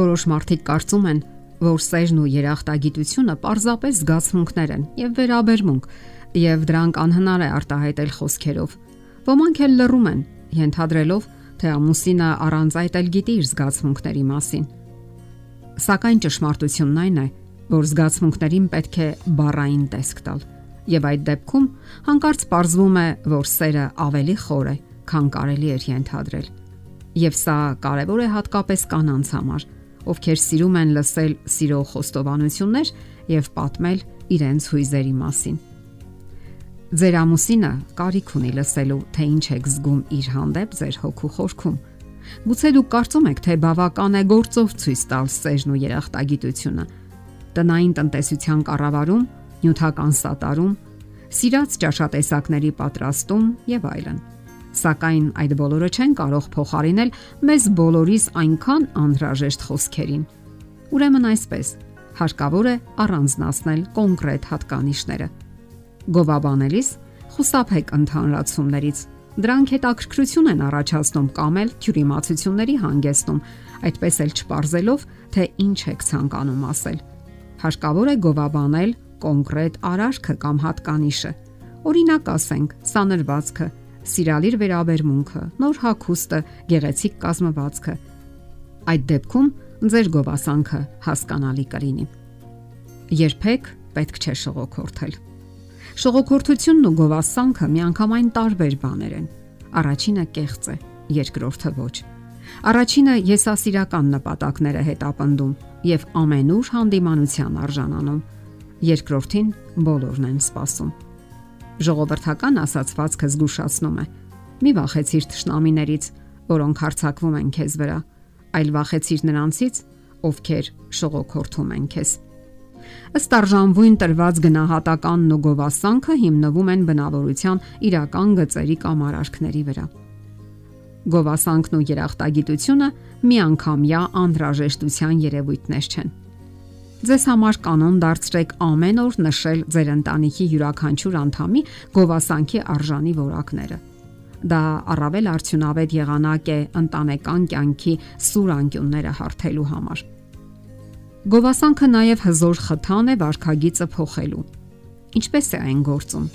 Որոշ մարդիկ կարծում են, որ սերն ու երախտագիտությունը պարզապես զգացմունքներ են եւ վերաբերմունք, եւ դրանք անհնար է արտահայտել խոսքերով։ Ոմանք էլ լռում են, ենթադրելով, թե ամուսինը առանց այդ էլ գիտի իր զգացմունքների մասին։ Սակայն ճշմարտությունն այն է, որ զգացմունքներին պետք է բառային տեսք տալ։ Եվ այդ դեպքում հանկարծ ողրվում է, որ սերը ավելի խոր է, քան կարելի էր ենթադրել։ Եվ սա կարևոր է հատկապես կանանց համար, ովքեր սիրում են լսել սիրո խոստովանություններ եւ պատմել իրենց հույզերի մասին։ Ձեր ամուսինը կարիք ունի լսելու, թե ինչ եք զգում իր հանդեպ ձեր հոգու խորքում։ Գուցե դուք կարծում եք, թե բավական է գործով ցույց տալ սերն ու երախտագիտությունը։ Տնային տնտեսության կառավարում, նյութական սատարում, սիրած ճաշատեսակների պատրաստում եւ այլն սակայն այդ բոլորը չեն կարող փոխարինել մեզ բոլորիս այնքան անհրաժեշտ խոսքերին։ Ուրեմն այսպես, հարկավոր է առանձնացնել կոնկրետ հատկանիշները։ Գովաբանելիս խուսափեք ընդհանրացումներից։ Դրանք հետաքրքրություն են առաջացնում կամ էլ թյուրիմացությունների հանգեցնում, այդպես էլ չպարզելով, թե ինչ եք ցանկանում ասել։ Հարկավոր է գովաբանել կոնկրետ արարքը կամ հատկանիշը։ Օրինակ ասենք, սանրվածքը, սիրալիր վերաբերմունքը, նոր հագուստը, գեղեցիկ կազմվածքը։ Այդ դեպքում ձեր գովասանքը հասկանալի կլինի։ Երբեք պետք չէ շողոքորթել։ Շողոքորթությունն ու գովասանքը միանգամայն տարբեր բաներ են։ Առաջինը կեղծ է, երկրորդը ոչ։ Առաջինը եսասիրական նպատակները հետ ապնդում եւ ամենուր հանդիմանության արժանանում։ Երկրորդին բոլորն են սпасում ժողովրդական ասացվածքը զգուշացնում է։ Մի վախեցիր ճշնամիներից, որոնք հարցակվում են քեզ վրա, այլ վախեցիր նրանցից, ովքեր շողոքորթում են քեզ։ Ըստ արժանվույն տրված գնահատականն ու գովասանքը հիմնվում են բնավորության իրական գծերի կամ արարքների վրա։ Գովասանքն ու երախտագիտությունը միանգամյա անհրաժեշտության երևույթներ չեն Ձեզ համար կանոն դարձրեք ամեն օր նշել ձեր ընտանիքի յուրաքանչյուր անդամի գովասանքի արժանի որակները։ Դա առավել արդյունավետ եղանակ է ընտանեկան կյանքի սուր անկյունները հարթելու համար։ Գովասանքը նաև հզոր խթան է վարքագիծը փոխելու։ Ինչպես է այն գործում։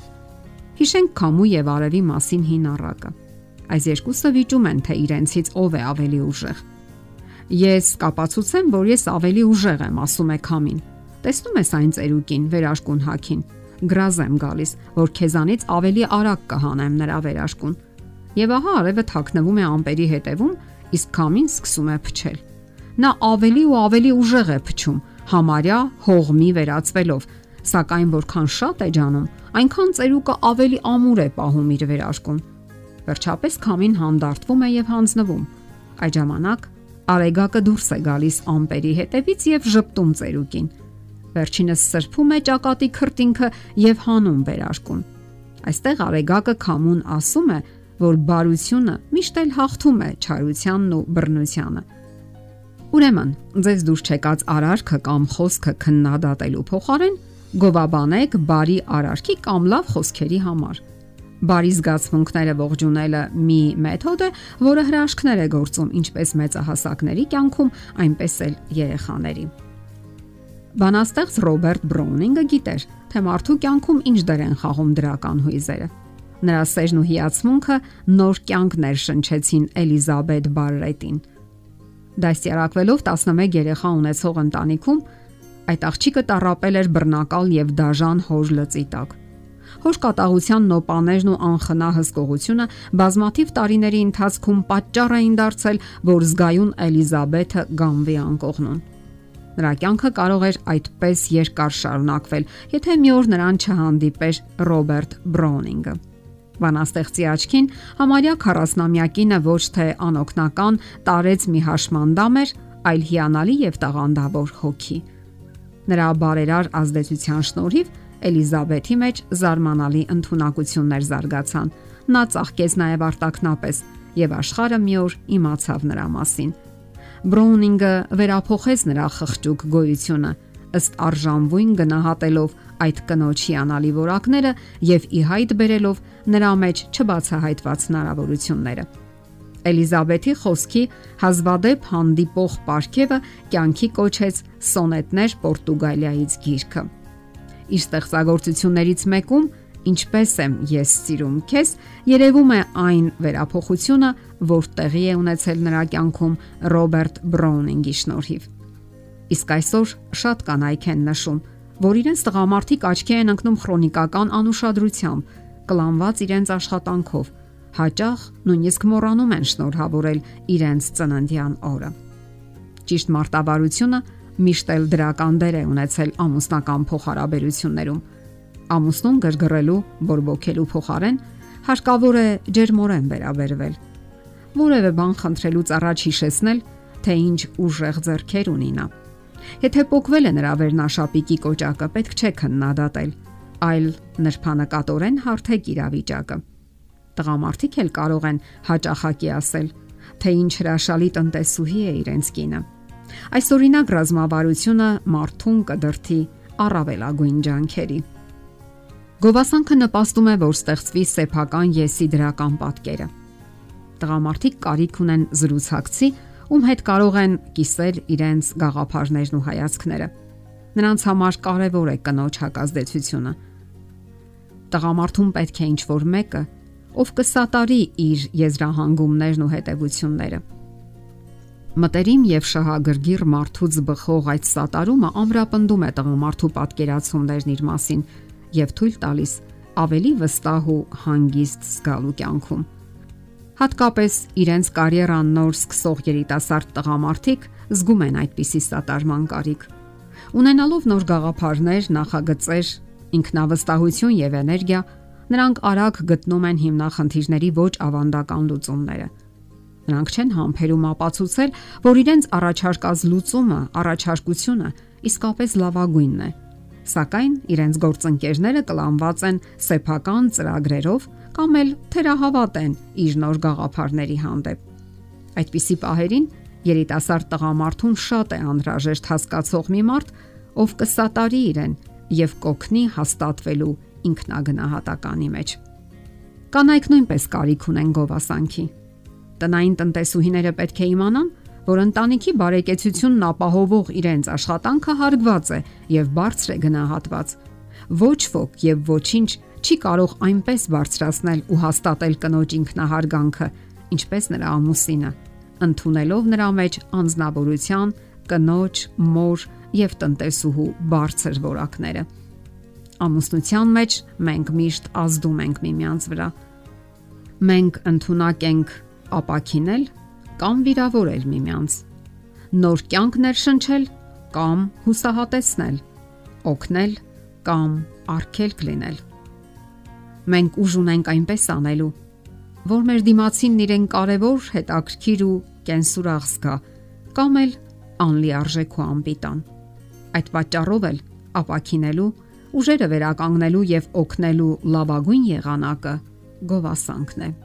Հիշենք Քամու եւ Արևի մասին հին առակը։ Այս երկուսը վիճում են, թե իրենցից ով է ավելի ուժեղ Ես կապացուցեմ, որ ես ավելի ուժեղ եմ, ասում է Քամին։ Տեսնում ես այն ծերուկին, վերաշկուն հակին։ Գրազ եմ գալիս, որ քեզանից ավելի արագ կհանեմ նրա վերաշկուն։ Եվ ահա արևը թաքնվում է ամպերի հետևում, իսկ Քամին սկսում է փչել։ Նա ավելի ու ավելի ուժեղ է փչում, համարյա հողմի վերածվելով, սակայն որքան շատ է ջանում, այնքան ծերուկը ավելի ամուր է պահում իր վերաշկուն։ Վերջապես Քամին հանդարտվում է եւ հանձնվում։ Այդ ժամանակ Արեգակը դուրս է գալիս ամպերի հետևից եւ ճպտում ծերուկին։ Վերջինս սրբում է ճակատի քրտինքը եւ հանում վերարկուն։ Այստեղ Արեգակը քամուն ասում է, որ բարությունը միշտ էլ հաղթում է չարությանն ու բռնությանը։ Ուրեմն, ձեզ դուրս չեկած արարքը կամ խոսքը քննադատելու փոխարեն գովաբանեք բարի արարքի կամ լավ խոսքերի համար Բարի զգացմունքները ողջունելը մի մեթոդ է, որը հրաշքներ է գործում ինչպես մեծահասակների կյանքում, այնպես էլ երեխաների։ Բանաստեղծ Ռոբերտ Բրոունինգը գիտեր, թե մարդու կյանքում ինչ դեր են խաղում դրական հույզերը։ Նրա սերն ու հիացմունքը նոր կյանք ներշնչեցին Էլիզաբետ Բարրետին։ Դասյարակվելով 11 երեխա ունեցող ընտանիքում այդ աղջիկը տարապել էր բռնակալ եւ դաժան հոր լծի տակ Հոր կատաղության նոպաներն ու անխնա հսկողությունը բազմաթիվ տարիների ընթացքում պատճառ էին դարձել, որ զգայուն Էլիզաբեթը գամվի անկողնուն։ Նրա կյանքը կարող էր այդպես երկար շարունակվել, եթե մի օր նրան չհանդիպեր Ռոբերտ Բրոունինգը։ Վանաստեղծի աչքին համարյա 40-ամյակինը ոչ թե անօքնական տարեց մի հաշմանդամ էր, այլ հիանալի եւ տաղանդավոր հոգի։ Նրա բարերար ազդեցության շնորհիվ Էլիզաբեթի մեջ զարմանալի ընտունակություններ զարգացան։ Նա ծաղկեց նաև արտակնապես եւ աշխարհը մի օր իմացավ նրա մասին։ Բրոունինգը վերափոխեց նրա խղճուկ գոյությունը ըստ արժանվույն գնահատելով այդ կնոջի անալի որակները եւ ի հայտ բերելով նրա մեջ չբացահայտված հնարավորությունները։ Էլիզաբեթի խոսքի հազվադեպ հանդիպող պարգևը կյանքի կոչեց Սոնետներ Պորտուգալիայից գիրքը։ Իր ստեղծագործություններից մեկում Ինչպես եմ ես սիրում քեզ, երևում է այն վերափոխությունը, որ տեղի է ունեցել նրա կյանքում Ռոբերտ Բրոունինգի շնորհիվ։ Իսկ այսօր շատ կանայք են նշում, որ իրենց տղամարդիկ աչքի են ընկնում քրոնիկական անուշադրությամբ, կլանված իրենց աշխատանքով, հաճախ նույնիսկ մոռանում են շնորհավորել իրենց ծննդյան օրը։ Ճիշտ մարտավարությունը միշտ էլ դրական դեր է ունեցել ամուսնական փոխհարաբերություններում։ Ամուսնուն գրգռելու, բորբոքելու փոխարեն հարկավոր է ջերմորեն վերաբերվել։ Որևէ բան խնդրելուց առաջ հիշեցնել, թե ինչ ուժեղ ձեռքեր ունի նա։ Եթե փոկվել է նրա վերնաշապիկի կոճակը, պետք չէ քննադատել, այլ նրբանակատորեն հարթեք իրավիճակը Տղամարդիկ էլ կարող են հաճախակի ասել, թե ինչ հրաշալի տնտեսուհի է իրենց կինը։ Այս օրինակ ռազմավարությունը մարդուն կդրթի առավելագույն ջանքերի։ Գովասանքը նպաստում է, որ ստեղծվի սեփական եսի դրական պատկերը։ Տղամարդիկ կարիք ունեն զրուցակցի, ում հետ կարող են կիսել իրենց գաղափարներն ու հայացքները։ Նրանց համար կարևոր է կնոջ հակազդեցությունը։ Տղամարդուն պետք է ինչ-որ մեկը, ով կսատարի իր եզրահանգումներն ու հետևությունները։ Մտերիմ եւ շահագրգիռ մարդուց բխող այդ սատարումը ամրապնդում է տղամարդու պատկերացումներն իր մասին եւ թույլ տալիս ավելի վստահ ու հանգիստ զգալու կյանքում։ Հատկապես իրենց կարիերան նոր սկսող երիտասարդ տղամարդիկ զգում են այդպիսի սատարման կարիք։ Ունենալով նոր գաղափարներ, նախագծեր, ինքնավստահություն եւ էներգիա, Նրանք արագ գտնում են հիմնախնդիրների ոչ ավանդական լուծումները։ Նրանք չեն համբերում ապացուցել, որ իրենց առաջարկած լուծումը, առաջարկությունը իսկապես լավագույնն է։ Սակայն իրենց գործընկերները կլանված են սեփական ծրագրերով կամ էլ թերահավատ են իր նոր գաղափարների հանդեպ։ Այդպիսի պահերին երիտասարդ տղամարդուն շատ է անհրաժեշտ հասկացող մի մարդ, ով կսատարի իրեն եւ կօգնի հաստատվելու ինքնագնահատականի մեջ։ Կանայք նույնպես կարիք ունեն գովասանքի։ Տնային տնտեսուհիները պետք է իմանան, որ ընտանիքի բարեկեցությունն ապահովող իրենց աշխատանքը հարգված է եւ բարձր է գնահատված։ Ոչ ոք եւ ոչինչ չի կարող այնպես բարձրացնել ու հաստատել կնոջ ինքնահարգանքը, ինչպես նրա ամուսինը, ընդունելով նրա մեջ անznավորության, կնոջ, մոր եւ տնտեսուհու բարձր որակները։ Ամուսնության մեջ մենք միշտ ազդում ենք միմյանց վրա։ Մենք ընդունակ ենք ապակինել կամ վիրավորել միմյանց։ Նոր կյանք ներշնչել կամ հուսահատեցնել, օգնել կամ արգելք լինել։ Մենք ուժ ունենք այնպես անելու, որ մեր դիմացին իրեն կարևոր, հետաքրքիր ու կենսուրախ զգա, կամ էլ անլիարժեք ու անպիտան։ Այդ պատճառով էլ ապակինելու ուժերը վերականգնելու եւ օգնելու լավագույն եղանակը գովասանքն է։